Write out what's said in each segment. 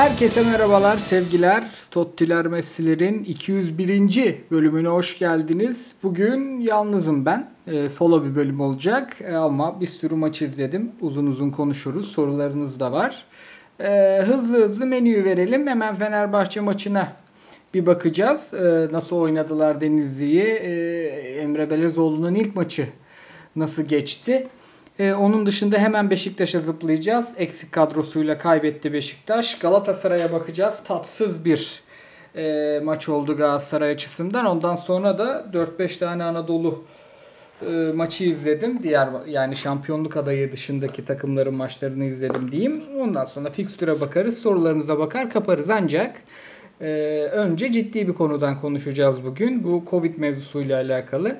Herkese merhabalar, sevgiler. Tottiler Messi'lerin 201. bölümüne hoş geldiniz. Bugün yalnızım ben. E, solo bir bölüm olacak E, ama bir sürü maç izledim. Uzun uzun konuşuruz. Sorularınız da var. E, hızlı hızlı menüyü verelim. Hemen Fenerbahçe maçına bir bakacağız. E, nasıl oynadılar Denizli'yi? E, Emre Belezoğlu'nun ilk maçı nasıl geçti? Ee, onun dışında hemen Beşiktaş'a zıplayacağız. Eksik kadrosuyla kaybetti Beşiktaş. Galatasaray'a bakacağız. Tatsız bir e, maç oldu Galatasaray açısından. Ondan sonra da 4-5 tane Anadolu e, maçı izledim. Diğer yani şampiyonluk adayı dışındaki takımların maçlarını izledim diyeyim. Ondan sonra fikstüre bakarız, sorularınıza bakar kaparız. Ancak e, önce ciddi bir konudan konuşacağız bugün. Bu Covid mevzusuyla alakalı.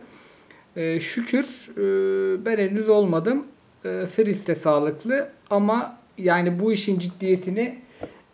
E, şükür e, ben henüz olmadım. E, Fris de sağlıklı ama yani bu işin ciddiyetini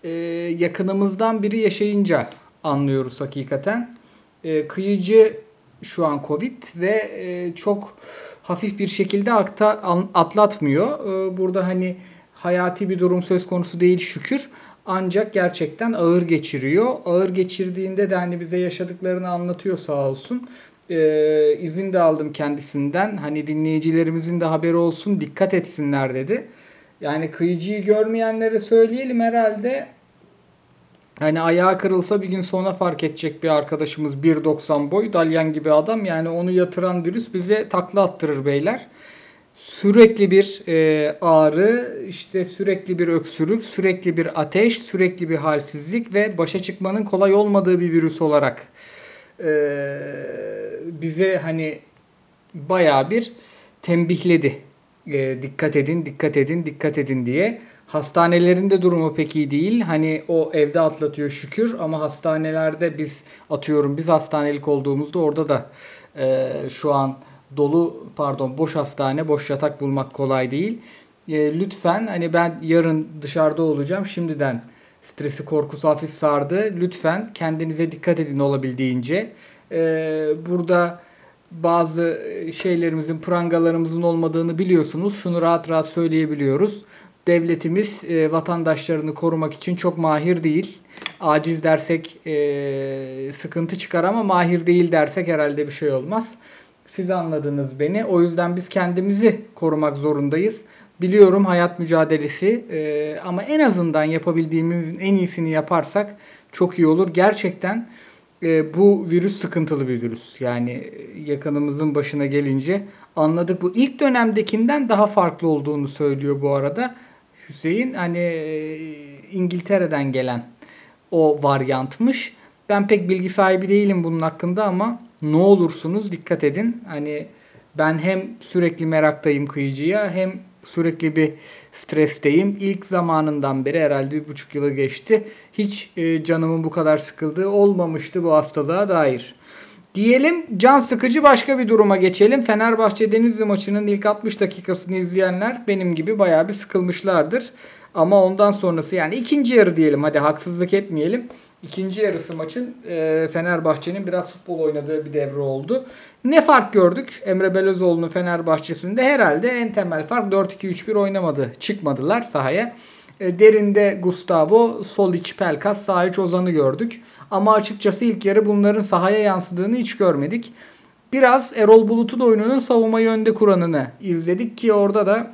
e, yakınımızdan biri yaşayınca anlıyoruz hakikaten. E, kıyıcı şu an Covid ve e, çok hafif bir şekilde akta, atlatmıyor. E, burada hani hayati bir durum söz konusu değil şükür. Ancak gerçekten ağır geçiriyor. Ağır geçirdiğinde de hani bize yaşadıklarını anlatıyor sağ olsun e, izin de aldım kendisinden. Hani dinleyicilerimizin de haberi olsun dikkat etsinler dedi. Yani kıyıcıyı görmeyenlere söyleyelim herhalde. Hani ayağı kırılsa bir gün sonra fark edecek bir arkadaşımız 1.90 boy dalyan gibi adam. Yani onu yatıran virüs bize takla attırır beyler. Sürekli bir e, ağrı, işte sürekli bir öksürük, sürekli bir ateş, sürekli bir halsizlik ve başa çıkmanın kolay olmadığı bir virüs olarak bize hani bayağı bir tembihledi. E, dikkat edin, dikkat edin, dikkat edin diye. Hastanelerin de durumu pek iyi değil. Hani o evde atlatıyor şükür ama hastanelerde biz atıyorum biz hastanelik olduğumuzda orada da e, şu an dolu pardon boş hastane, boş yatak bulmak kolay değil. E, lütfen hani ben yarın dışarıda olacağım. Şimdiden stresi korkusu hafif sardı. Lütfen kendinize dikkat edin olabildiğince. Ee, burada bazı şeylerimizin, prangalarımızın olmadığını biliyorsunuz. Şunu rahat rahat söyleyebiliyoruz. Devletimiz e, vatandaşlarını korumak için çok mahir değil. Aciz dersek e, sıkıntı çıkar ama mahir değil dersek herhalde bir şey olmaz. Siz anladınız beni. O yüzden biz kendimizi korumak zorundayız. Biliyorum hayat mücadelesi e, ama en azından yapabildiğimizin en iyisini yaparsak çok iyi olur. Gerçekten e, bu virüs sıkıntılı bir virüs. Yani yakınımızın başına gelince anladık. Bu ilk dönemdekinden daha farklı olduğunu söylüyor bu arada. Hüseyin hani e, İngiltere'den gelen o varyantmış. Ben pek bilgi sahibi değilim bunun hakkında ama ne olursunuz dikkat edin. Hani ben hem sürekli meraktayım kıyıcıya hem sürekli bir stresteyim. İlk zamanından beri herhalde bir buçuk yılı geçti. Hiç e, canımın bu kadar sıkıldığı olmamıştı bu hastalığa dair. Diyelim can sıkıcı başka bir duruma geçelim. Fenerbahçe Denizli maçının ilk 60 dakikasını izleyenler benim gibi bayağı bir sıkılmışlardır. Ama ondan sonrası yani ikinci yarı diyelim hadi haksızlık etmeyelim. İkinci yarısı maçın e, Fenerbahçe'nin biraz futbol oynadığı bir devre oldu. Ne fark gördük Emre Belözoğlu'nun Fenerbahçe'sinde? Herhalde en temel fark 4-2-3-1 oynamadı. Çıkmadılar sahaya. E, derinde Gustavo, Solic, Pelkas, sağ iç Ozan'ı gördük. Ama açıkçası ilk yarı bunların sahaya yansıdığını hiç görmedik. Biraz Erol Bulut'un oyununun savunmayı önde kuranını izledik ki orada da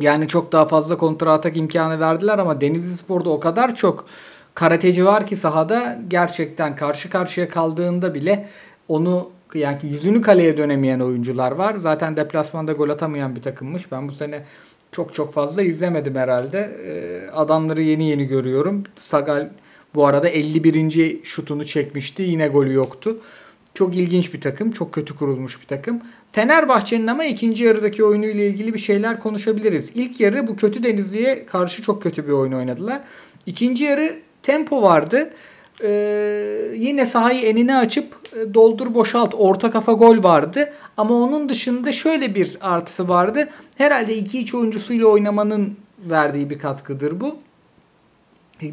yani çok daha fazla kontra atak imkanı verdiler ama Denizli Spor'da o kadar çok karateci var ki sahada gerçekten karşı karşıya kaldığında bile onu yani yüzünü kaleye dönemeyen oyuncular var. Zaten deplasmanda gol atamayan bir takımmış. Ben bu sene çok çok fazla izlemedim herhalde. Ee, adamları yeni yeni görüyorum. Sagal bu arada 51. şutunu çekmişti. Yine golü yoktu. Çok ilginç bir takım. Çok kötü kurulmuş bir takım. Fenerbahçe'nin ama ikinci yarıdaki oyunuyla ilgili bir şeyler konuşabiliriz. İlk yarı bu kötü Denizli'ye karşı çok kötü bir oyun oynadılar. İkinci yarı tempo vardı. Ee, yine sahayı enine açıp e, doldur boşalt orta kafa gol vardı. Ama onun dışında şöyle bir artısı vardı. Herhalde iki iç oyuncusuyla oynamanın verdiği bir katkıdır bu.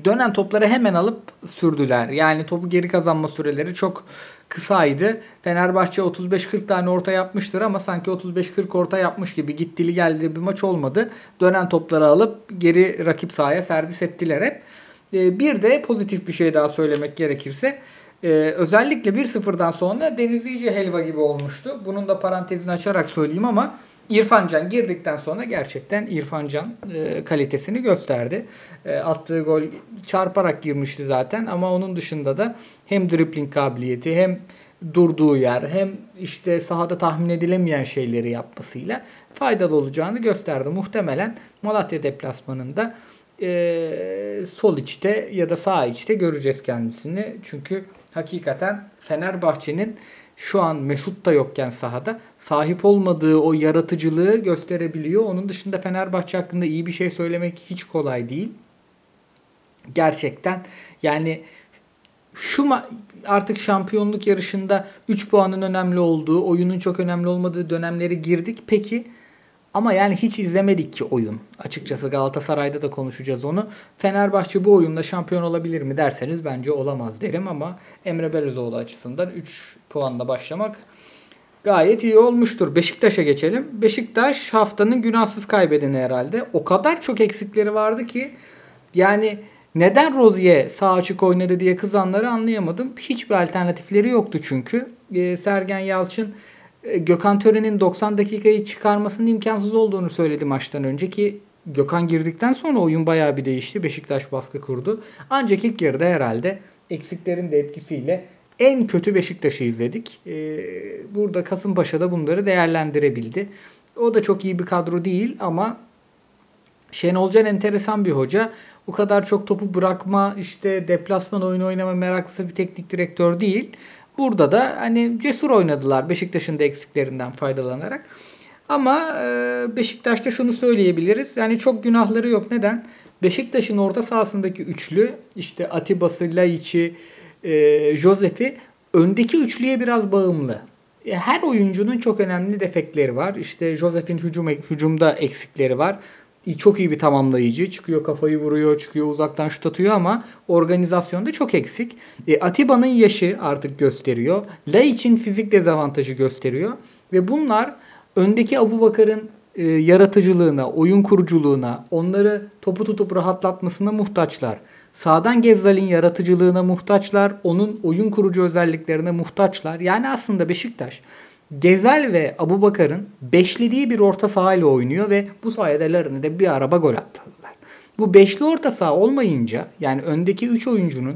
Dönen topları hemen alıp sürdüler. Yani topu geri kazanma süreleri çok kısaydı. Fenerbahçe 35-40 tane orta yapmıştır ama sanki 35-40 orta yapmış gibi gittili geldi bir maç olmadı. Dönen topları alıp geri rakip sahaya servis ettiler hep. E, bir de pozitif bir şey daha söylemek gerekirse e, özellikle 1-0'dan sonra Deniz iyice helva gibi olmuştu. Bunun da parantezini açarak söyleyeyim ama İrfan Can girdikten sonra gerçekten İrfan Can e, kalitesini gösterdi. E, attığı gol çarparak girmişti zaten ama onun dışında da hem dribbling kabiliyeti hem durduğu yer hem işte sahada tahmin edilemeyen şeyleri yapmasıyla faydalı olacağını gösterdi. Muhtemelen Malatya deplasmanında e, sol içte ya da sağ içte göreceğiz kendisini. Çünkü hakikaten Fenerbahçe'nin şu an Mesut da yokken sahada sahip olmadığı o yaratıcılığı gösterebiliyor. Onun dışında Fenerbahçe hakkında iyi bir şey söylemek hiç kolay değil. Gerçekten yani şu artık şampiyonluk yarışında 3 puanın önemli olduğu, oyunun çok önemli olmadığı dönemleri girdik. Peki ama yani hiç izlemedik ki oyun. Açıkçası Galatasaray'da da konuşacağız onu. Fenerbahçe bu oyunda şampiyon olabilir mi derseniz bence olamaz derim ama Emre Belözoğlu açısından 3 puanla başlamak gayet iyi olmuştur. Beşiktaş'a geçelim. Beşiktaş haftanın günahsız kaybedeni herhalde. O kadar çok eksikleri vardı ki yani neden Rozier sağ açık oynadı diye kızanları anlayamadım. Hiçbir alternatifleri yoktu çünkü. Ee, Sergen Yalçın Gökhan Tören'in 90 dakikayı çıkarmasının imkansız olduğunu söyledi maçtan önce ki Gökhan girdikten sonra oyun bayağı bir değişti. Beşiktaş baskı kurdu. Ancak ilk yarıda herhalde eksiklerin de etkisiyle en kötü Beşiktaş'ı izledik. Ee, burada Kasımpaşa da bunları değerlendirebildi. O da çok iyi bir kadro değil ama Şenol Can enteresan bir hoca. Bu kadar çok topu bırakma, işte deplasman oyunu oynama meraklısı bir teknik direktör değil. Burada da hani cesur oynadılar Beşiktaş'ın da eksiklerinden faydalanarak. Ama e, Beşiktaş'ta şunu söyleyebiliriz. Yani çok günahları yok. Neden? Beşiktaş'ın orta sahasındaki üçlü işte Atiba'sı, Laiç'i, e, Josef'i öndeki üçlüye biraz bağımlı. E, her oyuncunun çok önemli defekleri var. İşte Josef'in hücum, hücumda eksikleri var çok iyi bir tamamlayıcı. Çıkıyor kafayı vuruyor, çıkıyor uzaktan şut atıyor ama organizasyonda çok eksik. E, Atiba'nın yaşı artık gösteriyor. La için fizik dezavantajı gösteriyor. Ve bunlar öndeki Abu Bakar'ın e, yaratıcılığına, oyun kuruculuğuna, onları topu tutup rahatlatmasına muhtaçlar. Sağdan Gezzal'in yaratıcılığına muhtaçlar. Onun oyun kurucu özelliklerine muhtaçlar. Yani aslında Beşiktaş Gezel ve Abu Bakar'ın beşlediği bir orta saha ile oynuyor ve bu sayede Larin'e bir araba gol attılar. Bu beşli orta saha olmayınca yani öndeki üç oyuncunun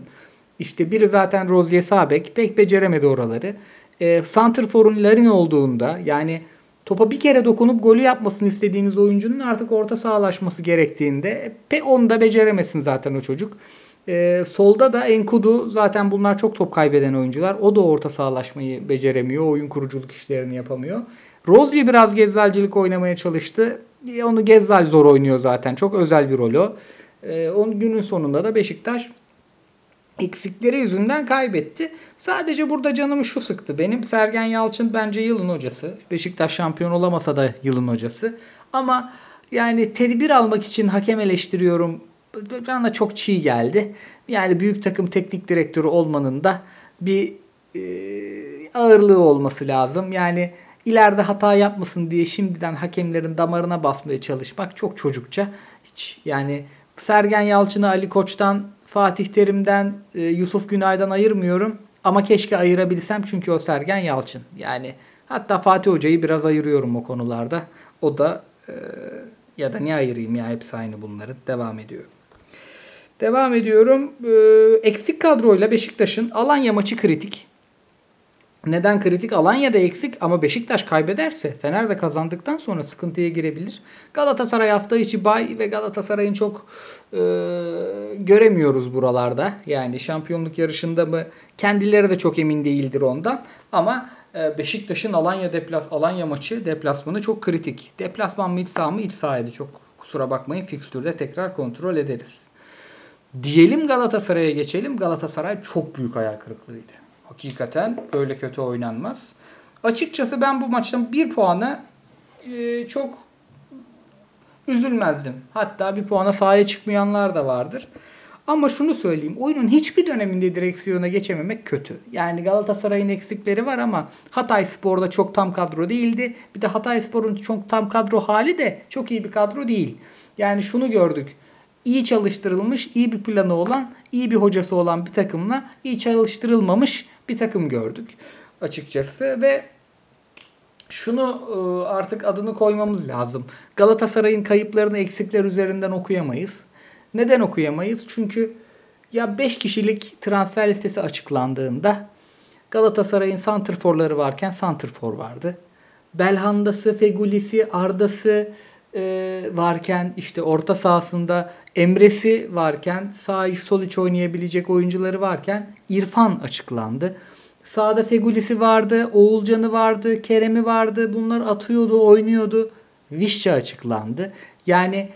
işte biri zaten Rozier Sabek pek beceremedi oraları. E, Santrfor'un Larin olduğunda yani topa bir kere dokunup golü yapmasını istediğiniz oyuncunun artık orta sahalaşması gerektiğinde pe onu da beceremesin zaten o çocuk. E, solda da Enkudu zaten bunlar çok top kaybeden oyuncular. O da orta sahalaşmayı beceremiyor. Oyun kuruculuk işlerini yapamıyor. Rozier biraz Gezzalcilik oynamaya çalıştı. E, onu Gezzal zor oynuyor zaten. Çok özel bir rolü. E, onun günün sonunda da Beşiktaş eksikleri yüzünden kaybetti. Sadece burada canımı şu sıktı. Benim Sergen Yalçın bence yılın hocası. Beşiktaş şampiyon olamasa da yılın hocası. Ama yani tedbir almak için hakem eleştiriyorum bana çok çiğ geldi. Yani büyük takım teknik direktörü olmanın da bir e, ağırlığı olması lazım. Yani ileride hata yapmasın diye şimdiden hakemlerin damarına basmaya çalışmak çok çocukça. Hiç yani Sergen Yalçın'ı Ali Koç'tan, Fatih Terim'den, e, Yusuf Günay'dan ayırmıyorum. Ama keşke ayırabilsem çünkü o Sergen Yalçın. Yani hatta Fatih Hoca'yı biraz ayırıyorum o konularda. O da e, ya da niye ayırayım ya hepsi aynı bunların. Devam ediyorum. Devam ediyorum. Ee, eksik kadroyla Beşiktaş'ın Alanya maçı kritik. Neden kritik? Alanya'da eksik ama Beşiktaş kaybederse Fener de kazandıktan sonra sıkıntıya girebilir. Galatasaray hafta içi bay ve Galatasaray'ın çok e, göremiyoruz buralarda. Yani şampiyonluk yarışında mı kendileri de çok emin değildir ondan. Ama e, Beşiktaş'ın Alanya deplas Alanya maçı deplasmanı çok kritik. Deplasman mı iç saha mı iç sahaydı çok kusura bakmayın fikstürde tekrar kontrol ederiz. Diyelim Galatasaray'a geçelim. Galatasaray çok büyük hayal kırıklığıydı. Hakikaten böyle kötü oynanmaz. Açıkçası ben bu maçtan bir puana e, çok üzülmezdim. Hatta bir puana sahaya çıkmayanlar da vardır. Ama şunu söyleyeyim. Oyunun hiçbir döneminde direksiyona geçememek kötü. Yani Galatasaray'ın eksikleri var ama Hatay Spor'da çok tam kadro değildi. Bir de Hatay Spor'un çok tam kadro hali de çok iyi bir kadro değil. Yani şunu gördük. İyi çalıştırılmış, iyi bir planı olan, iyi bir hocası olan bir takımla iyi çalıştırılmamış bir takım gördük açıkçası ve şunu e, artık adını koymamız lazım. Galatasaray'ın kayıplarını eksikler üzerinden okuyamayız. Neden okuyamayız? Çünkü ya 5 kişilik transfer listesi açıklandığında Galatasaray'ın santrforları varken santrfor vardı. Belhanda'sı, Fegulisi, Arda'sı e, varken işte orta sahasında Emre'si varken sağ iç sol iç oynayabilecek oyuncuları varken İrfan açıklandı. Sağda Fegulisi vardı, Oğulcan'ı vardı, Kerem'i vardı. Bunlar atıyordu, oynuyordu. Vişça açıklandı. Yani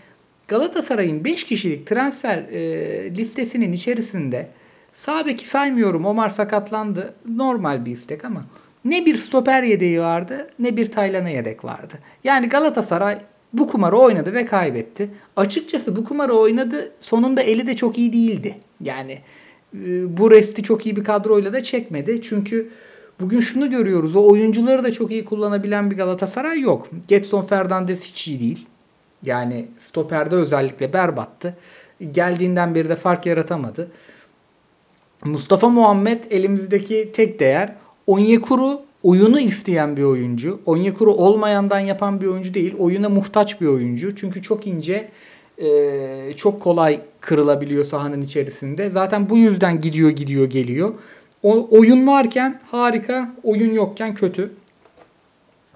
Galatasaray'ın 5 kişilik transfer e, listesinin içerisinde sağ beki saymıyorum. Omar sakatlandı. Normal bir istek ama ne bir stoper yedeği vardı ne bir Taylan'a yedek vardı. Yani Galatasaray bu kumarı oynadı ve kaybetti. Açıkçası bu kumarı oynadı. Sonunda eli de çok iyi değildi. Yani e, bu resti çok iyi bir kadroyla da çekmedi. Çünkü bugün şunu görüyoruz. O oyuncuları da çok iyi kullanabilen bir Galatasaray yok. Getson Fernandes hiç iyi değil. Yani stoperde özellikle berbattı. Geldiğinden beri de fark yaratamadı. Mustafa Muhammed elimizdeki tek değer. Onyekuru oyunu isteyen bir oyuncu. Onyekuru olmayandan yapan bir oyuncu değil. Oyuna muhtaç bir oyuncu. Çünkü çok ince, çok kolay kırılabiliyor sahanın içerisinde. Zaten bu yüzden gidiyor gidiyor geliyor. O, oyun varken harika, oyun yokken kötü.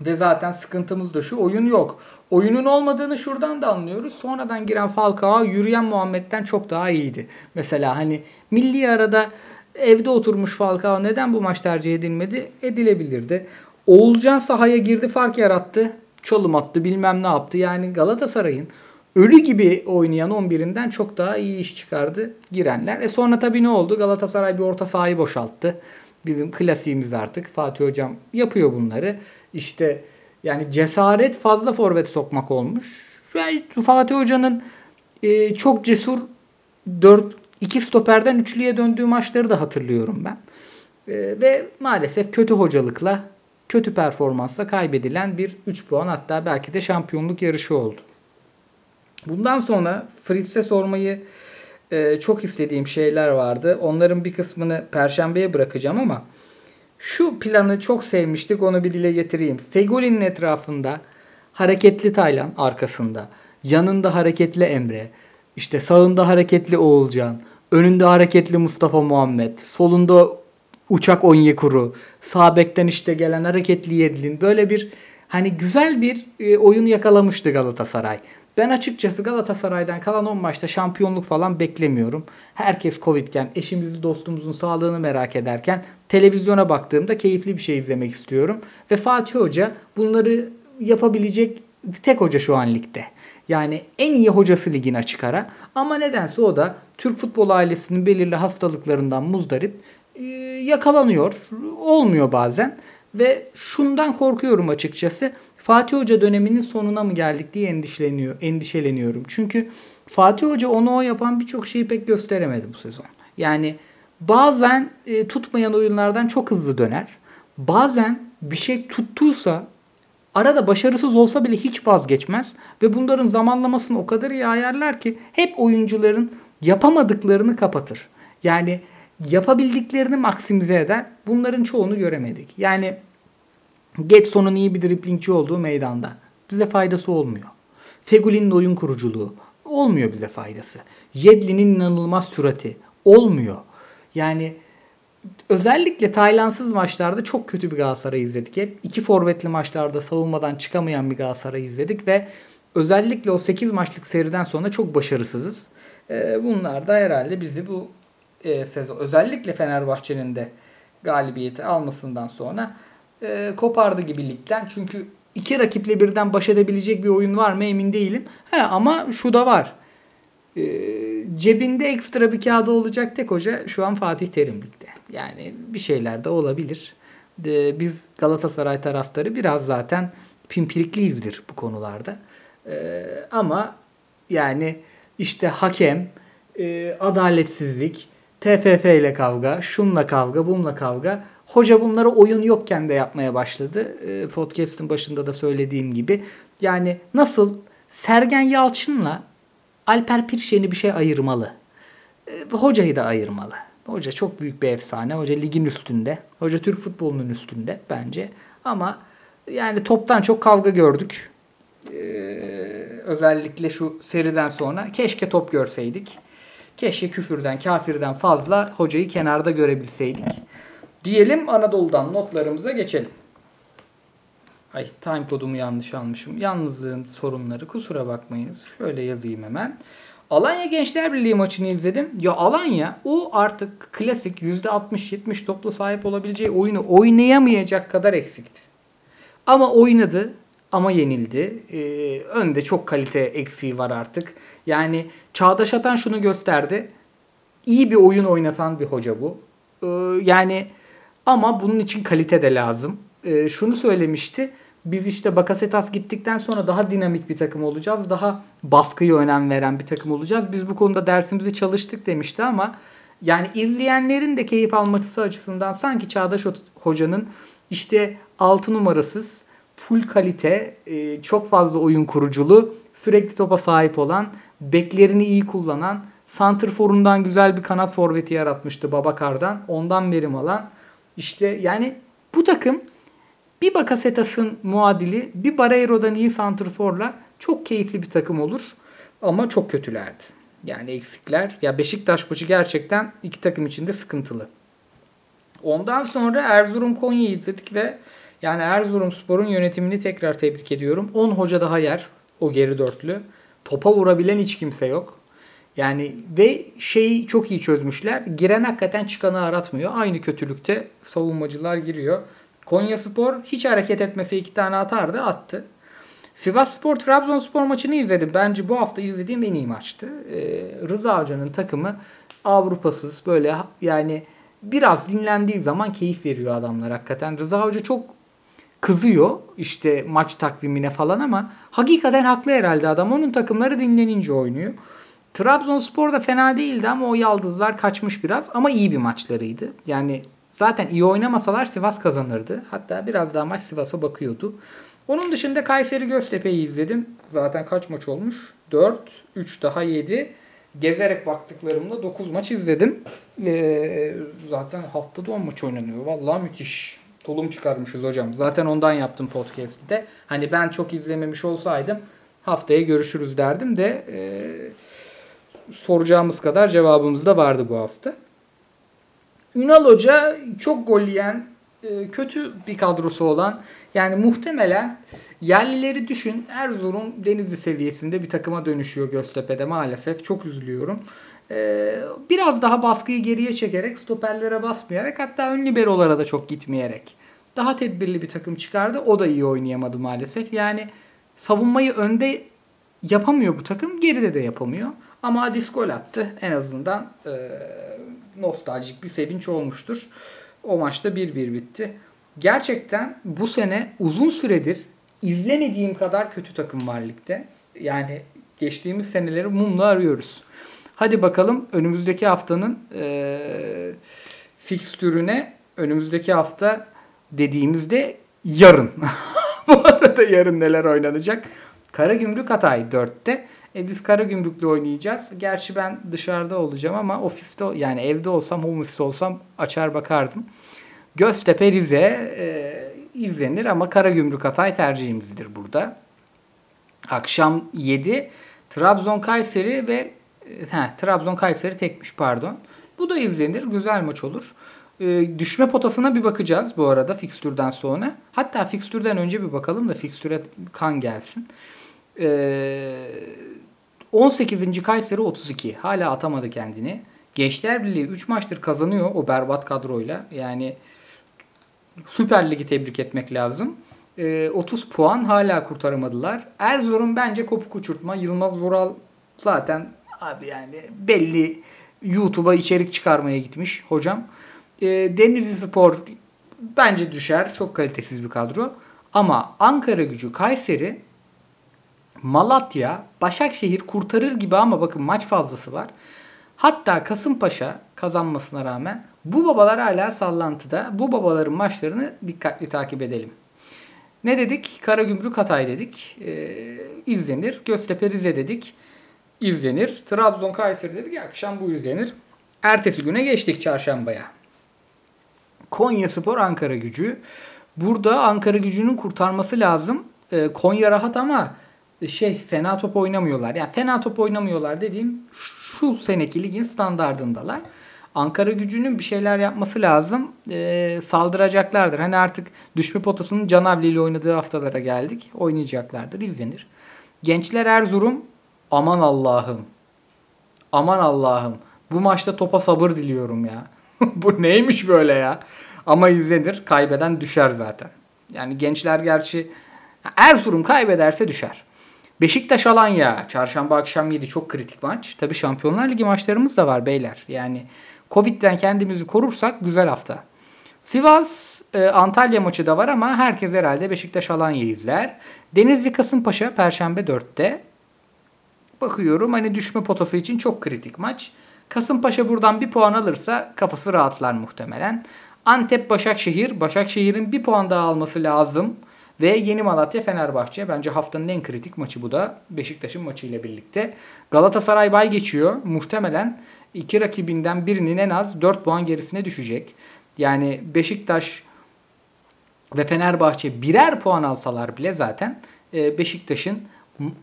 Ve zaten sıkıntımız da şu oyun yok. Oyunun olmadığını şuradan da anlıyoruz. Sonradan giren Falcao yürüyen Muhammed'den çok daha iyiydi. Mesela hani milli arada evde oturmuş Falcao neden bu maç tercih edilmedi? Edilebilirdi. Oğulcan sahaya girdi fark yarattı. Çalım attı bilmem ne yaptı. Yani Galatasaray'ın ölü gibi oynayan 11'inden çok daha iyi iş çıkardı girenler. E sonra tabii ne oldu? Galatasaray bir orta sahayı boşalttı. Bizim klasiğimiz artık. Fatih Hocam yapıyor bunları. İşte yani cesaret fazla forvet sokmak olmuş. Yani Fatih Hoca'nın e, çok cesur 4 2 stoperden üçlüye döndüğü maçları da hatırlıyorum ben. E, ve maalesef kötü hocalıkla, kötü performansla kaybedilen bir 3 puan hatta belki de şampiyonluk yarışı oldu. Bundan sonra Fritz'e sormayı e, çok istediğim şeyler vardı. Onların bir kısmını perşembeye bırakacağım ama şu planı çok sevmiştik onu bir dile getireyim. Fegoli'nin etrafında hareketli Taylan arkasında. Yanında hareketli Emre. işte sağında hareketli Oğulcan. Önünde hareketli Mustafa Muhammed. Solunda uçak Onyekuru. Sağ bekten işte gelen hareketli Yedlin. Böyle bir hani güzel bir e, oyun yakalamıştı Galatasaray. Ben açıkçası Galatasaray'dan kalan 10 maçta şampiyonluk falan beklemiyorum. Herkes Covid'ken, eşimizi dostumuzun sağlığını merak ederken televizyona baktığımda keyifli bir şey izlemek istiyorum. Ve Fatih Hoca bunları yapabilecek tek hoca şu an ligde. Yani en iyi hocası ligin açık ara. Ama nedense o da Türk futbol ailesinin belirli hastalıklarından muzdarip e, yakalanıyor. Olmuyor bazen. Ve şundan korkuyorum açıkçası. Fatih Hoca döneminin sonuna mı geldik diye endişeleniyor, endişeleniyorum. Çünkü Fatih Hoca onu o yapan birçok şeyi pek gösteremedi bu sezon. Yani bazen e, tutmayan oyunlardan çok hızlı döner. Bazen bir şey tuttuysa arada başarısız olsa bile hiç vazgeçmez ve bunların zamanlamasını o kadar iyi ayarlar ki hep oyuncuların yapamadıklarını kapatır. Yani yapabildiklerini maksimize eder. Bunların çoğunu göremedik. Yani Getson'un iyi bir driplingçi olduğu meydanda. Bize faydası olmuyor. Feguli'nin oyun kuruculuğu olmuyor bize faydası. Yedlin'in inanılmaz sürati olmuyor. Yani özellikle Taylansız maçlarda çok kötü bir Galatasaray izledik hep. İki forvetli maçlarda savunmadan çıkamayan bir Galatasaray izledik ve özellikle o 8 maçlık seriden sonra çok başarısızız. Ee, bunlar da herhalde bizi bu e, sezon özellikle Fenerbahçe'nin de galibiyeti almasından sonra e, kopardı gibi ligden. Çünkü iki rakiple birden baş edebilecek bir oyun var mı emin değilim. He, ama şu da var. E, cebinde ekstra bir kağıdı olacak tek hoca şu an Fatih Terim ligde. Yani bir şeyler de olabilir. Biz Galatasaray taraftarı biraz zaten pimpirikliyizdir bu konularda. E, ama yani işte hakem, e, adaletsizlik, TFF ile kavga, şunla kavga, bununla kavga Hoca bunları oyun yokken de yapmaya başladı. Ee, podcast'ın başında da söylediğim gibi. Yani nasıl Sergen Yalçın'la Alper Pirşen'i bir şey ayırmalı. E, hocayı da ayırmalı. Hoca çok büyük bir efsane. Hoca ligin üstünde. Hoca Türk futbolunun üstünde bence. Ama yani toptan çok kavga gördük. Ee, özellikle şu seriden sonra keşke top görseydik. Keşke küfürden, kafirden fazla hocayı kenarda görebilseydik. Diyelim Anadolu'dan notlarımıza geçelim. Ay time kodumu yanlış almışım. Yalnızlığın sorunları kusura bakmayınız. Şöyle yazayım hemen. Alanya Gençler Birliği maçını izledim. Ya Alanya o artık klasik %60-70 topla sahip olabileceği oyunu oynayamayacak kadar eksikti. Ama oynadı ama yenildi. Ee, önde çok kalite eksiği var artık. Yani Çağdaş Atan şunu gösterdi. İyi bir oyun oynatan bir hoca bu. Ee, yani ama bunun için kalite de lazım. Ee, şunu söylemişti biz işte Bakasetas gittikten sonra daha dinamik bir takım olacağız. Daha baskıya önem veren bir takım olacağız. Biz bu konuda dersimizi çalıştık demişti ama yani izleyenlerin de keyif alması açısından sanki Çağdaş Hoca'nın işte 6 numarasız, full kalite, e, çok fazla oyun kuruculu, sürekli topa sahip olan, beklerini iyi kullanan, Santrfor'undan güzel bir kanat forveti yaratmıştı Babakar'dan. Ondan verim alan. İşte yani bu takım bir Bakasetas'ın muadili bir Barreiro'dan iyi santrforla çok keyifli bir takım olur. Ama çok kötülerdi. Yani eksikler. Ya Beşiktaş maçı gerçekten iki takım için de sıkıntılı. Ondan sonra Erzurum Konya'yı izledik ve yani Erzurum Spor'un yönetimini tekrar tebrik ediyorum. 10 hoca daha yer o geri dörtlü. Topa vurabilen hiç kimse yok. Yani ve şeyi çok iyi çözmüşler. Giren hakikaten çıkanı aratmıyor. Aynı kötülükte savunmacılar giriyor. Konya Spor hiç hareket etmese iki tane atardı attı. Sivas Spor Trabzonspor maçını izledim. Bence bu hafta izlediğim en iyi maçtı. Ee, Rıza Hoca'nın takımı Avrupasız böyle yani biraz dinlendiği zaman keyif veriyor adamlar hakikaten. Rıza Hoca çok kızıyor işte maç takvimine falan ama hakikaten haklı herhalde adam. Onun takımları dinlenince oynuyor. Trabzonspor da fena değildi ama o yaldızlar kaçmış biraz ama iyi bir maçlarıydı. Yani Zaten iyi oynamasalar Sivas kazanırdı. Hatta biraz daha maç Sivas'a bakıyordu. Onun dışında Kayseri Göztepe'yi izledim. Zaten kaç maç olmuş? 4, 3 daha 7. Gezerek baktıklarımda 9 maç izledim. Ee, zaten haftada 10 maç oynanıyor. Vallahi müthiş. Tolum çıkarmışız hocam. Zaten ondan yaptım podcast'i de. Hani ben çok izlememiş olsaydım haftaya görüşürüz derdim de e, soracağımız kadar cevabımız da vardı bu hafta. Ünal Hoca çok gol yiyen, e, kötü bir kadrosu olan yani muhtemelen yerlileri düşün Erzurum Denizli seviyesinde bir takıma dönüşüyor Göztepe'de maalesef. Çok üzülüyorum. E, biraz daha baskıyı geriye çekerek stoperlere basmayarak hatta ön liberolara da çok gitmeyerek daha tedbirli bir takım çıkardı. O da iyi oynayamadı maalesef. Yani savunmayı önde yapamıyor bu takım. Geride de yapamıyor. Ama Adis gol attı. En azından e, nostaljik bir sevinç olmuştur. O maçta 1-1 bitti. Gerçekten bu sene uzun süredir izlemediğim kadar kötü takım var ligde. Yani geçtiğimiz seneleri mumla arıyoruz. Hadi bakalım önümüzdeki haftanın e, fikstürüne önümüzdeki hafta dediğimizde yarın. bu arada yarın neler oynanacak? Karagümrük Hatay 4'te. E biz Karagümrük'le oynayacağız. Gerçi ben dışarıda olacağım ama ofiste yani evde olsam, home office olsam açar bakardım. Göztepe Rize e, izlenir ama Karagümrük Hatay tercihimizdir burada. Akşam 7 Trabzon Kayseri ve he, Trabzon Kayseri tekmiş pardon. Bu da izlenir. Güzel maç olur. E, düşme potasına bir bakacağız bu arada fikstürden sonra. Hatta fikstürden önce bir bakalım da fikstüre kan gelsin. Eee 18. Kayseri 32. Hala atamadı kendini. Gençler Birliği 3 maçtır kazanıyor o berbat kadroyla. Yani Süper Lig'i tebrik etmek lazım. E, 30 puan hala kurtaramadılar. Erzurum bence kopuk uçurtma. Yılmaz Vural zaten abi yani belli YouTube'a içerik çıkarmaya gitmiş hocam. E, Denizli Spor bence düşer. Çok kalitesiz bir kadro. Ama Ankara gücü Kayseri Malatya, Başakşehir kurtarır gibi ama bakın maç fazlası var. Hatta Kasımpaşa kazanmasına rağmen bu babalar hala sallantıda. Bu babaların maçlarını dikkatli takip edelim. Ne dedik? Karagümrük Hatay dedik. Ee, izlenir. Göztepe Rize dedik. izlenir. Trabzon Kayseri dedik akşam bu izlenir. Ertesi güne geçtik çarşambaya. Konya Spor Ankara gücü. Burada Ankara gücünün kurtarması lazım. Ee, Konya rahat ama şey fena top oynamıyorlar. Yani fena top oynamıyorlar dediğim şu seneki ligin standardındalar. Ankara gücünün bir şeyler yapması lazım. Ee, saldıracaklardır. Hani artık düşme potasının Canavli ile oynadığı haftalara geldik. Oynayacaklardır. izlenir. Gençler Erzurum aman Allah'ım. Aman Allah'ım. Bu maçta topa sabır diliyorum ya. Bu neymiş böyle ya? Ama izlenir. Kaybeden düşer zaten. Yani gençler gerçi Erzurum kaybederse düşer. Beşiktaş Alanya. Çarşamba akşam 7 çok kritik maç. Tabi Şampiyonlar Ligi maçlarımız da var beyler. Yani Covid'den kendimizi korursak güzel hafta. Sivas e, Antalya maçı da var ama herkes herhalde Beşiktaş Alanya izler. Denizli Kasımpaşa Perşembe 4'te. Bakıyorum hani düşme potası için çok kritik maç. Kasımpaşa buradan bir puan alırsa kafası rahatlar muhtemelen. Antep Başakşehir. Başakşehir'in bir puan daha alması lazım. Ve Yeni Malatya Fenerbahçe. Bence haftanın en kritik maçı bu da. Beşiktaş'ın maçı ile birlikte. Galatasaray bay geçiyor. Muhtemelen iki rakibinden birinin en az 4 puan gerisine düşecek. Yani Beşiktaş ve Fenerbahçe birer puan alsalar bile zaten e, Beşiktaş'ın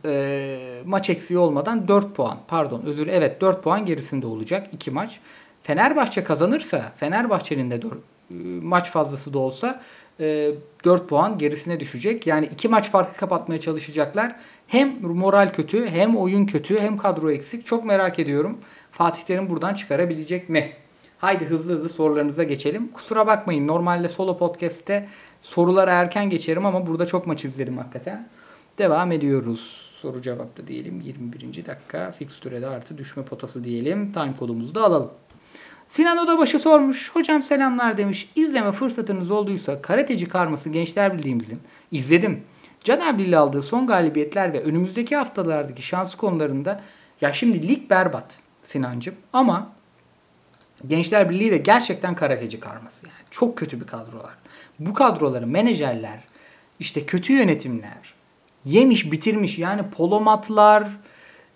e, maç eksiği olmadan 4 puan pardon özür evet 4 puan gerisinde olacak 2 maç. Fenerbahçe kazanırsa Fenerbahçe'nin de 4, e, maç fazlası da olsa 4 puan gerisine düşecek. Yani 2 maç farkı kapatmaya çalışacaklar. Hem moral kötü hem oyun kötü hem kadro eksik. Çok merak ediyorum. Fatih Terim buradan çıkarabilecek mi? Haydi hızlı hızlı sorularınıza geçelim. Kusura bakmayın normalde solo podcast'te sorulara erken geçerim ama burada çok maç izledim hakikaten. Devam ediyoruz. Soru cevapta diyelim 21. dakika. Fikstürede artı düşme potası diyelim. Time kodumuzu da alalım. Sinan Odabaşı sormuş. Hocam selamlar demiş. İzleme fırsatınız olduysa Karateci Karması Gençler Birliğimizin izledim. Caner Birliği aldığı son galibiyetler ve önümüzdeki haftalardaki şans konularında ya şimdi lig berbat Sinancım ama Gençler Birliği de gerçekten karateci karması yani. Çok kötü bir kadrolar. Bu kadroları menajerler, işte kötü yönetimler, yemiş bitirmiş yani polomatlar,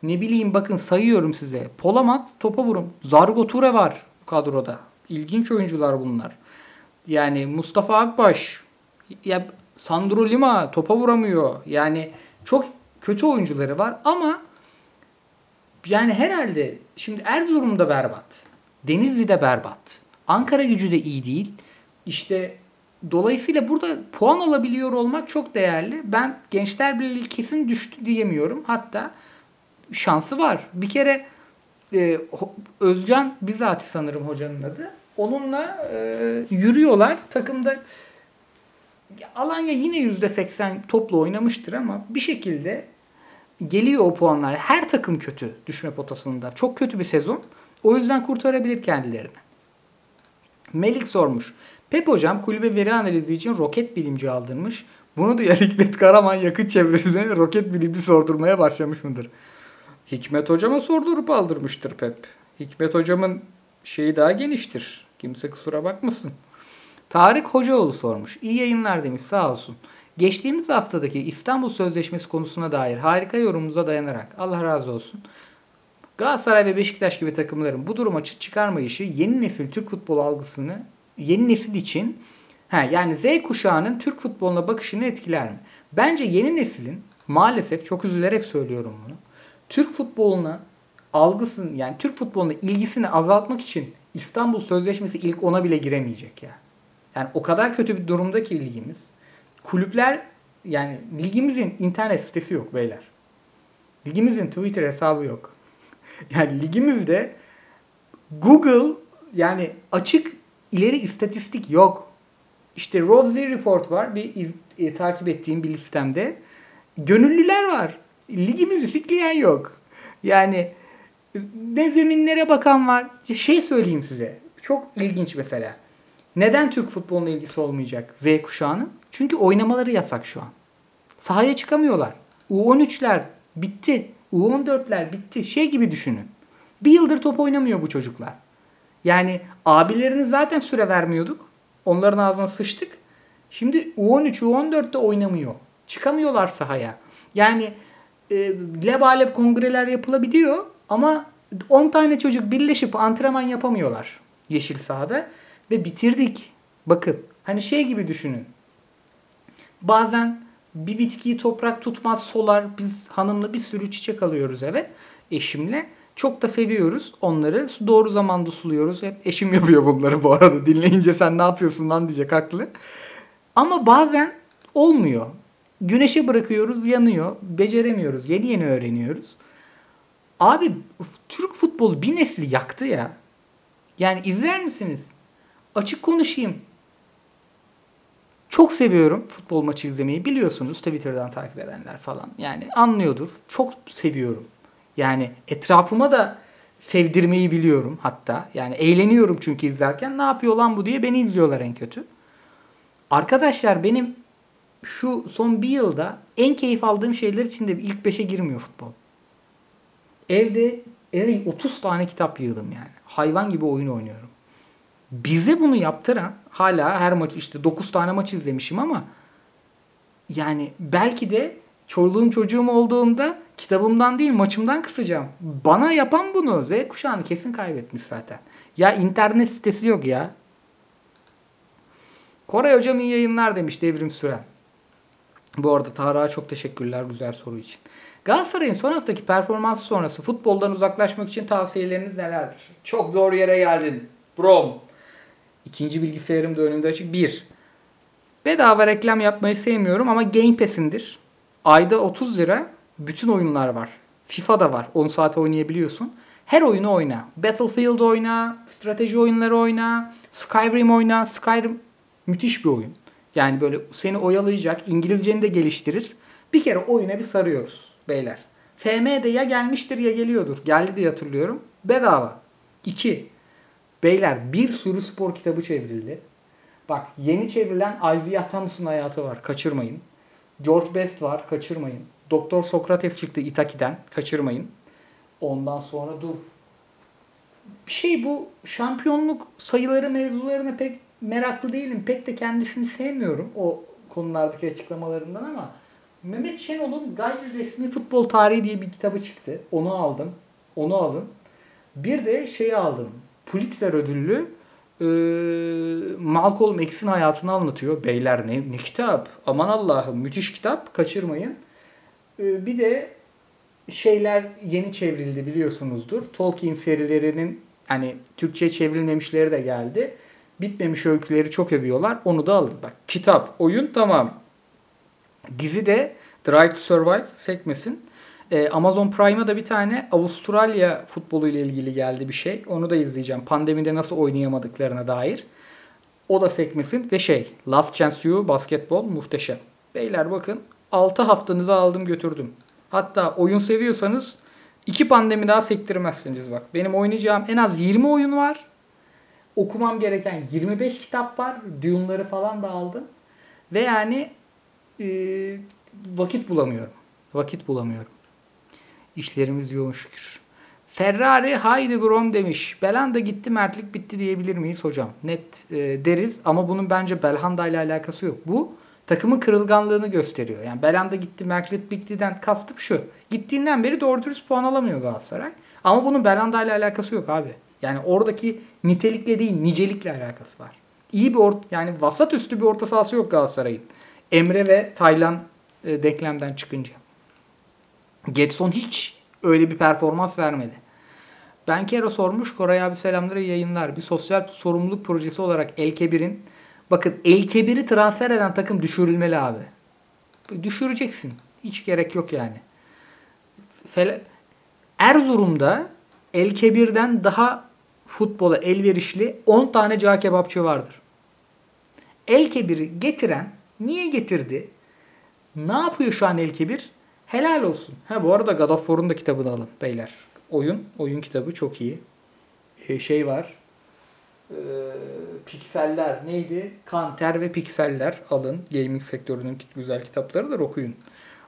ne bileyim bakın sayıyorum size. Polomat topa vurun. Zargo Ture var kadroda. İlginç oyuncular bunlar. Yani Mustafa Akbaş, ya Sandro Lima topa vuramıyor. Yani çok kötü oyuncuları var ama yani herhalde şimdi Erzurum'da berbat. Denizli'de berbat. Ankara gücü de iyi değil. İşte dolayısıyla burada puan alabiliyor olmak çok değerli. Ben Gençler Birliği kesin düştü diyemiyorum. Hatta şansı var. Bir kere e, Özcan bizatihi sanırım hocanın adı. Onunla e, yürüyorlar. Takımda Alanya yine %80 toplu oynamıştır ama bir şekilde geliyor o puanlar. Her takım kötü düşme potasında. Çok kötü bir sezon. O yüzden kurtarabilir kendilerini. Melik sormuş. Pep hocam kulübe veri analizi için roket bilimci aldırmış. Bunu da Hikmet Karaman yakıt çevresine roket bilimci sordurmaya başlamış mıdır? Hikmet hocama sordurup aldırmıştır Pep. Hikmet hocamın şeyi daha geniştir. Kimse kusura bakmasın. Tarık Hocaoğlu sormuş. İyi yayınlar demiş sağ olsun. Geçtiğimiz haftadaki İstanbul Sözleşmesi konusuna dair harika yorumunuza dayanarak Allah razı olsun. Galatasaray ve Beşiktaş gibi takımların bu duruma çıt çıkarmayışı yeni nesil Türk futbolu algısını yeni nesil için he, yani Z kuşağının Türk futboluna bakışını etkiler mi? Bence yeni neslin maalesef çok üzülerek söylüyorum bunu. Türk futboluna algısını yani Türk futboluna ilgisini azaltmak için İstanbul Sözleşmesi ilk ona bile giremeyecek ya. Yani o kadar kötü bir durumda ki ligimiz. Kulüpler yani ligimizin internet sitesi yok beyler. Ligimizin Twitter hesabı yok. Yani ligimizde Google yani açık ileri istatistik yok. İşte Rodzi Report var. Bir iz, e, takip ettiğim bir listemde. Gönüllüler var. Ligimizi sikleyen yok. Yani ne zeminlere bakan var. Şey söyleyeyim size. Çok ilginç mesela. Neden Türk futboluna ilgisi olmayacak Z kuşağının? Çünkü oynamaları yasak şu an. Sahaya çıkamıyorlar. U13'ler bitti. U14'ler bitti. Şey gibi düşünün. Bir yıldır top oynamıyor bu çocuklar. Yani abilerini zaten süre vermiyorduk. Onların ağzına sıçtık. Şimdi U13, U14'te oynamıyor. Çıkamıyorlar sahaya. Yani e, lebalep kongreler yapılabiliyor ama 10 tane çocuk birleşip antrenman yapamıyorlar yeşil sahada ve bitirdik. Bakın hani şey gibi düşünün. Bazen bir bitkiyi toprak tutmaz solar. Biz hanımla bir sürü çiçek alıyoruz eve eşimle. Çok da seviyoruz onları. Doğru zamanda suluyoruz. Hep eşim yapıyor bunları bu arada. Dinleyince sen ne yapıyorsun lan diyecek haklı. Ama bazen olmuyor. Güneşe bırakıyoruz yanıyor. Beceremiyoruz. Yeni yeni öğreniyoruz. Abi Türk futbolu bir nesli yaktı ya. Yani izler misiniz? Açık konuşayım. Çok seviyorum futbol maçı izlemeyi. Biliyorsunuz Twitter'dan takip edenler falan. Yani anlıyordur. Çok seviyorum. Yani etrafıma da sevdirmeyi biliyorum hatta. Yani eğleniyorum çünkü izlerken. Ne yapıyor lan bu diye beni izliyorlar en kötü. Arkadaşlar benim şu son bir yılda en keyif aldığım şeyler içinde ilk 5'e girmiyor futbol. Evde eve 30 tane kitap yığdım yani. Hayvan gibi oyun oynuyorum. Bize bunu yaptıran hala her maç işte 9 tane maç izlemişim ama yani belki de çoluğum çocuğum olduğunda kitabımdan değil maçımdan kısacağım. Bana yapan bunu Z kuşağını kesin kaybetmiş zaten. Ya internet sitesi yok ya. Koray hocam iyi yayınlar demiş Devrim Süren. Bu arada Tarık'a çok teşekkürler güzel soru için. Galatasaray'ın son haftaki performansı sonrası futboldan uzaklaşmak için tavsiyeleriniz nelerdir? Çok zor yere geldin. Brom. İkinci bilgisayarım da önümde açık. Bir. Bedava reklam yapmayı sevmiyorum ama Game Pass'indir. Ayda 30 lira bütün oyunlar var. FIFA da var. 10 saat oynayabiliyorsun. Her oyunu oyna. Battlefield oyna, strateji oyunları oyna, Skyrim oyna. Skyrim müthiş bir oyun. Yani böyle seni oyalayacak, İngilizceni de geliştirir. Bir kere oyuna bir sarıyoruz beyler. FM'de ya gelmiştir ya geliyordur. Geldi diye hatırlıyorum. Bedava. 2. Beyler bir sürü spor kitabı çevrildi. Bak yeni çevrilen Isaiah Thomas'ın hayatı var. Kaçırmayın. George Best var. Kaçırmayın. Doktor Sokrates çıktı Itaki'den. Kaçırmayın. Ondan sonra dur. Şey bu şampiyonluk sayıları mevzularına pek meraklı değilim. Pek de kendisini sevmiyorum o konulardaki açıklamalarından ama Mehmet Şenol'un gayri resmi futbol tarihi diye bir kitabı çıktı. Onu aldım. Onu alın. Bir de şeyi aldım. Pulitzer ödüllü e, Malcolm X'in hayatını anlatıyor. Beyler ne, ne kitap? Aman Allah'ım müthiş kitap. Kaçırmayın. E, bir de şeyler yeni çevrildi biliyorsunuzdur. Tolkien serilerinin hani Türkçe çevrilmemişleri de geldi. Bitmemiş öyküleri çok övüyorlar. Onu da alın. Bak kitap, oyun tamam. Dizi de Drive to Survive sekmesin. Ee, Amazon Prime'a da bir tane Avustralya futbolu ile ilgili geldi bir şey. Onu da izleyeceğim. Pandemide nasıl oynayamadıklarına dair. O da sekmesin. Ve şey Last Chance You basketbol muhteşem. Beyler bakın 6 haftanızı aldım götürdüm. Hatta oyun seviyorsanız iki pandemi daha sektirmezsiniz bak. Benim oynayacağım en az 20 oyun var. Okumam gereken 25 kitap var. Dune'ları falan da aldım. Ve yani e, vakit bulamıyorum. Vakit bulamıyorum. İşlerimiz yoğun şükür. Ferrari haydi Grom demiş. Belanda gitti Mertlik bitti diyebilir miyiz hocam? Net e, deriz ama bunun bence Belhanda ile alakası yok. Bu takımın kırılganlığını gösteriyor. Yani Belanda gitti Mertlik bitti'den kastım şu. Gittiğinden beri doğru dürüst puan alamıyor Galatasaray. Ama bunun Belanda ile alakası yok abi. Yani oradaki nitelikle değil nicelikle alakası var. İyi bir orta, yani vasat üstü bir orta sahası yok Galatasaray'ın. Emre ve Taylan e, denklemden çıkınca. Getson hiç öyle bir performans vermedi. Ben Kero sormuş. Koray abi selamları yayınlar. Bir sosyal sorumluluk projesi olarak El Kebir'in bakın El Kebir'i transfer eden takım düşürülmeli abi. Düşüreceksin. Hiç gerek yok yani. Fel Erzurum'da El Kebir'den daha futbola elverişli 10 tane cağ kebapçı vardır. El Kebir'i getiren niye getirdi? Ne yapıyor şu an El Kebir? Helal olsun. Ha bu arada God of War'un da kitabını alın beyler. Oyun, oyun kitabı çok iyi. Ee, şey var. Ee, pikseller neydi? Kanter ve pikseller alın. Gaming sektörünün güzel kitaplarıdır okuyun.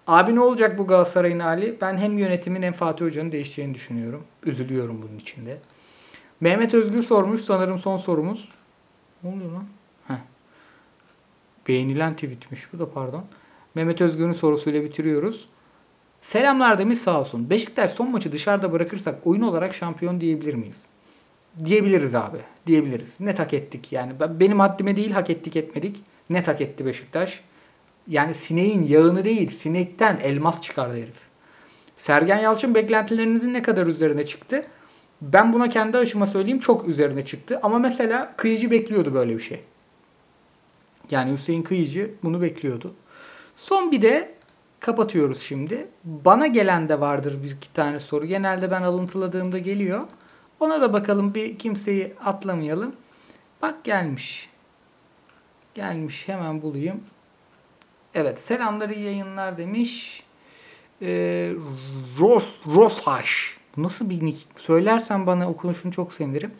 Abi ne olacak bu Galatasaray'ın hali? Ben hem yönetimin hem Fatih Hoca'nın değişeceğini düşünüyorum. Üzülüyorum bunun içinde. Mehmet Özgür sormuş. Sanırım son sorumuz. Ne oluyor lan? Heh. Beğenilen tweetmiş bu da pardon. Mehmet Özgür'ün sorusuyla bitiriyoruz. Selamlar demiş sağ olsun. Beşiktaş son maçı dışarıda bırakırsak oyun olarak şampiyon diyebilir miyiz? Diyebiliriz abi. Diyebiliriz. Net hak ettik. Yani benim haddime değil hak ettik etmedik. Net hak etti Beşiktaş. Yani sineğin yağını değil sinekten elmas çıkardı herif. Sergen Yalçın beklentilerinizin ne kadar üzerine çıktı? Ben buna kendi aşıma söyleyeyim çok üzerine çıktı. Ama mesela Kıyıcı bekliyordu böyle bir şey. Yani Hüseyin Kıyıcı bunu bekliyordu. Son bir de kapatıyoruz şimdi. Bana gelen de vardır bir iki tane soru. Genelde ben alıntıladığımda geliyor. Ona da bakalım bir kimseyi atlamayalım. Bak gelmiş. Gelmiş hemen bulayım. Evet selamlar iyi yayınlar demiş. Ee, Ros, Roshaş. Nasıl bir nick? Söylersen bana okunuşunu çok sevinirim.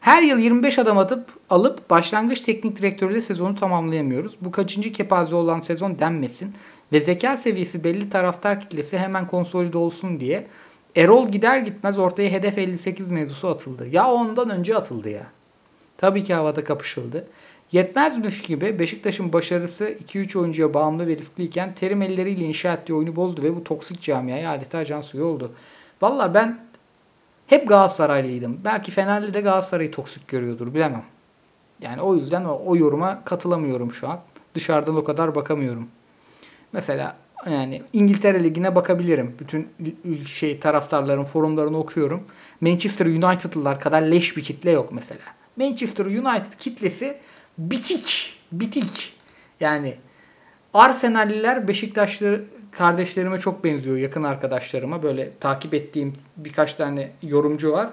Her yıl 25 adam atıp alıp başlangıç teknik direktörüyle sezonu tamamlayamıyoruz. Bu kaçıncı kepaze olan sezon denmesin ve zeka seviyesi belli taraftar kitlesi hemen konsolide olsun diye Erol gider gitmez ortaya hedef 58 mevzusu atıldı. Ya ondan önce atıldı ya. Tabii ki havada kapışıldı. Yetmezmiş gibi Beşiktaş'ın başarısı 2-3 oyuncuya bağımlı ve riskliyken terim elleriyle inşa ettiği oyunu bozdu ve bu toksik camiaya adeta can suyu oldu. Valla ben hep Galatasaraylıydım. Belki Fenerli de Galatasaray'ı toksik görüyordur bilemem. Yani o yüzden o, o yoruma katılamıyorum şu an. Dışarıdan o kadar bakamıyorum. Mesela yani İngiltere Ligi'ne bakabilirim. Bütün şey taraftarların forumlarını okuyorum. Manchester United'lılar kadar leş bir kitle yok mesela. Manchester United kitlesi bitik. Bitik. Yani Arsenalliler Beşiktaşlı kardeşlerime çok benziyor. Yakın arkadaşlarıma. Böyle takip ettiğim birkaç tane yorumcu var.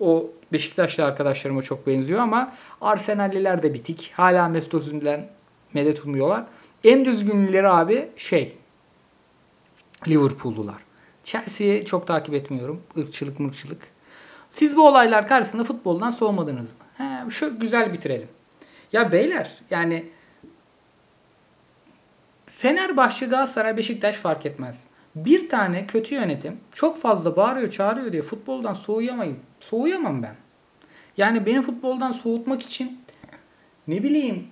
O Beşiktaşlı arkadaşlarıma çok benziyor ama Arsenalliler de bitik. Hala Mesut Özil'den medet umuyorlar. En düzgünleri abi şey Liverpool'lular. Chelsea'yi çok takip etmiyorum. Irkçılık mırkçılık. Siz bu olaylar karşısında futboldan soğumadınız mı? He, şu güzel bitirelim. Ya beyler yani Fenerbahçe, Galatasaray, Beşiktaş fark etmez. Bir tane kötü yönetim çok fazla bağırıyor, çağırıyor diye futboldan soğuyamayım. Soğuyamam ben. Yani beni futboldan soğutmak için ne bileyim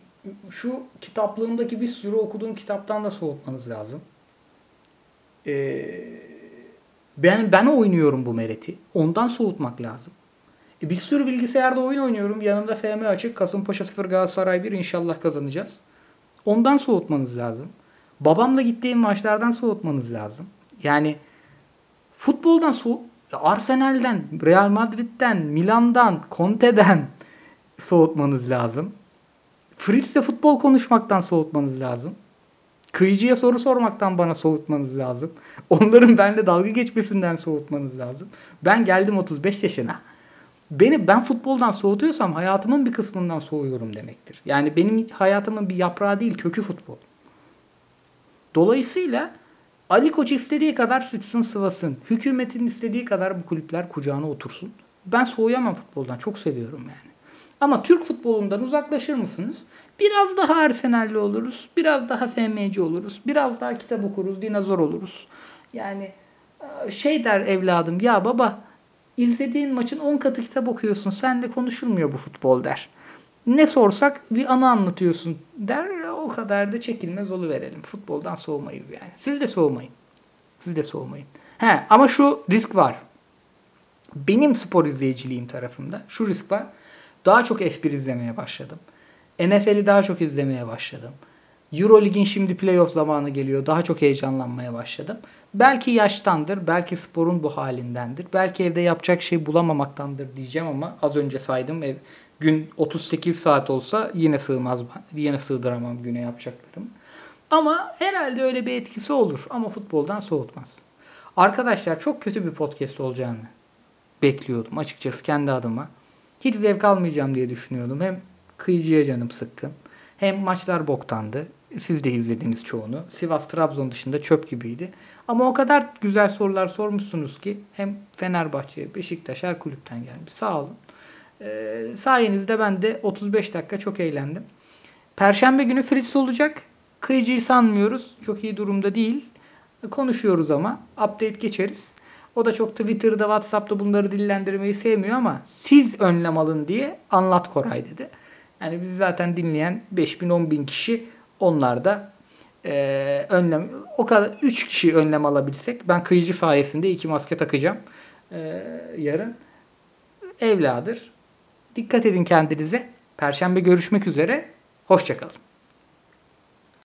şu kitaplığımdaki bir sürü okuduğum kitaptan da soğutmanız lazım. Ee, ben ben oynuyorum bu mereti. Ondan soğutmak lazım. E bir sürü bilgisayarda oyun oynuyorum. Yanımda FM açık. Kasımpaşa 0 Galatasaray 1 inşallah kazanacağız. Ondan soğutmanız lazım. Babamla gittiğim maçlardan soğutmanız lazım. Yani futboldan soğut Arsenal'den, Real Madrid'den, Milan'dan, Conte'den soğutmanız lazım. Fritz'le futbol konuşmaktan soğutmanız lazım. Kıyıcıya soru sormaktan bana soğutmanız lazım. Onların benimle dalga geçmesinden soğutmanız lazım. Ben geldim 35 yaşına. Beni ben futboldan soğutuyorsam hayatımın bir kısmından soğuyorum demektir. Yani benim hayatımın bir yaprağı değil kökü futbol. Dolayısıyla Ali Koç istediği kadar sıçsın sıvasın. Hükümetin istediği kadar bu kulüpler kucağına otursun. Ben soğuyamam futboldan. Çok seviyorum yani. Ama Türk futbolundan uzaklaşır mısınız? Biraz daha Arsenal'li oluruz. Biraz daha FMC oluruz. Biraz daha kitap okuruz. Dinozor oluruz. Yani e, şey der evladım ya baba izlediğin maçın 10 katı kitap okuyorsun. Sen de konuşulmuyor bu futbol der. Ne sorsak bir anı anlatıyorsun der. O kadar da çekilmez verelim. Futboldan soğumayız yani. Siz de soğumayın. Siz de soğumayın. He, ama şu risk var. Benim spor izleyiciliğim tarafında şu risk var. Daha çok F1 izlemeye başladım. NFL'i daha çok izlemeye başladım. Eurolig'in şimdi playoff zamanı geliyor. Daha çok heyecanlanmaya başladım. Belki yaştandır, belki sporun bu halindendir. Belki evde yapacak şey bulamamaktandır diyeceğim ama az önce saydım ev gün 38 saat olsa yine sığmaz yine sığdıramam güne yapacaklarım. Ama herhalde öyle bir etkisi olur ama futboldan soğutmaz. Arkadaşlar çok kötü bir podcast olacağını bekliyordum açıkçası kendi adıma. Hiç zevk almayacağım diye düşünüyordum. Hem kıyıcıya canım sıkkın. Hem maçlar boktandı. Siz de izlediniz çoğunu. Sivas Trabzon dışında çöp gibiydi. Ama o kadar güzel sorular sormuşsunuz ki hem Fenerbahçe, Beşiktaş her kulüpten gelmiş. Sağ olun. Ee, sayenizde ben de 35 dakika çok eğlendim. Perşembe günü Fritz olacak. Kıyıcıyı sanmıyoruz. Çok iyi durumda değil. Konuşuyoruz ama. Update geçeriz. O da çok Twitter'da, WhatsApp'ta bunları dillendirmeyi sevmiyor ama siz önlem alın diye anlat Koray dedi. Yani bizi zaten dinleyen 5000 bin kişi onlar da e, önlem o kadar 3 kişi önlem alabilsek ben kıyıcı sayesinde iki maske takacağım e, yarın. Evladır. Dikkat edin kendinize. Perşembe görüşmek üzere. Hoşçakalın.